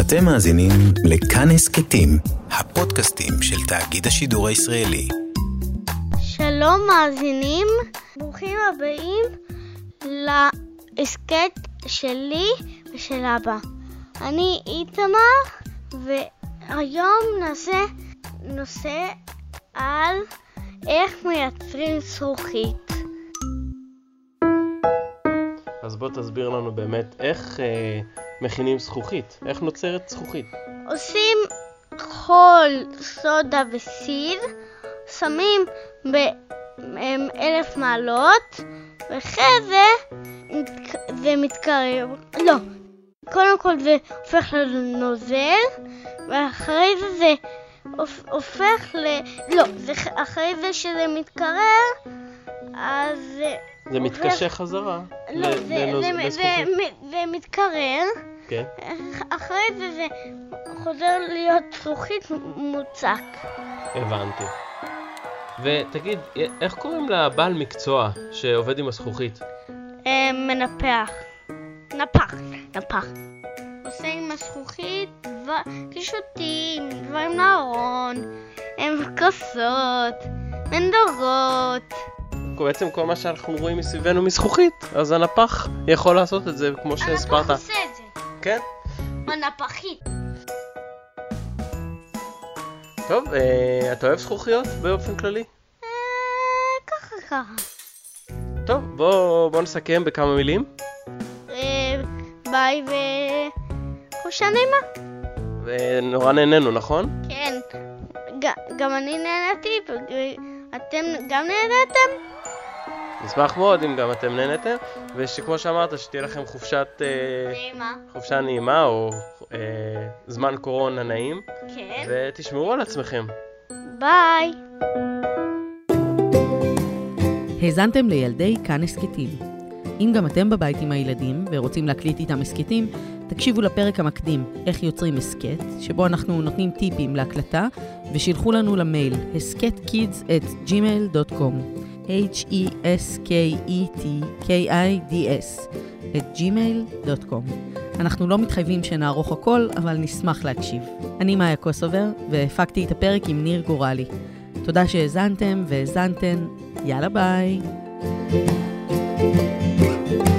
אתם מאזינים לכאן הסכתים, הפודקאסטים של תאגיד השידור הישראלי. שלום מאזינים, ברוכים הבאים להסכת שלי ושל אבא. אני איתמר, והיום נעשה נושא על איך מייצרים זכוכית. אז בוא תסביר לנו באמת איך אה, מכינים זכוכית, איך נוצרת זכוכית. עושים חול, סודה וסיד, שמים באלף מעלות, ואחרי זה זה מתקרב, לא, קודם כל זה הופך לנוזל, ואחרי זה זה הופך ל... לא, זה, אחרי זה שזה מתקרר. זה מתקשר חזרה לא, זה, מתקרר. כן. אחרי זה זה חוזר להיות זכוכית מוצק. הבנתי. ותגיד, איך קוראים לבעל מקצוע שעובד עם הזכוכית? אה, מנפח. נפח, נפח. עושה עם הזכוכית קישוטים, דברים לארון, כוסות, מנדורות. בעצם כל מה שאנחנו רואים מסביבנו מזכוכית, אז הנפח יכול לעשות את זה כמו שהסברת. הנפח עושה את זה. כן? הנפחית. טוב, אה, אתה אוהב זכוכיות באופן כללי? אה, ככה ככה. טוב, בוא, בוא נסכם בכמה מילים. אה, ביי וחופשה נעימה. ונורא נהנינו, נכון? כן. גם אני נהניתי, ואתם גם נהניתם? נשמח מאוד אם גם אתם נהנתם, ושכמו שאמרת, שתהיה לכם חופשת... אה, נעימה. חופשה נעימה, או אה, זמן קורונה נעים. כן. ותשמרו על עצמכם. ביי. האזנתם לילדי כאן הסכתים. אם גם אתם בבית עם הילדים ורוצים להקליט איתם הסכתים, תקשיבו לפרק המקדים, איך יוצרים הסכת, שבו אנחנו נותנים טיפים להקלטה, ושילחו לנו למייל הסכתkids at gmail.com. h-e-s-k-e-t-k-i-d-s, את gmail.com. אנחנו לא מתחייבים שנערוך הכל, אבל נשמח להקשיב. אני מאיה קוסובר, והפקתי את הפרק עם ניר גורלי. תודה שהאזנתם והאזנתן, יאללה ביי. thank you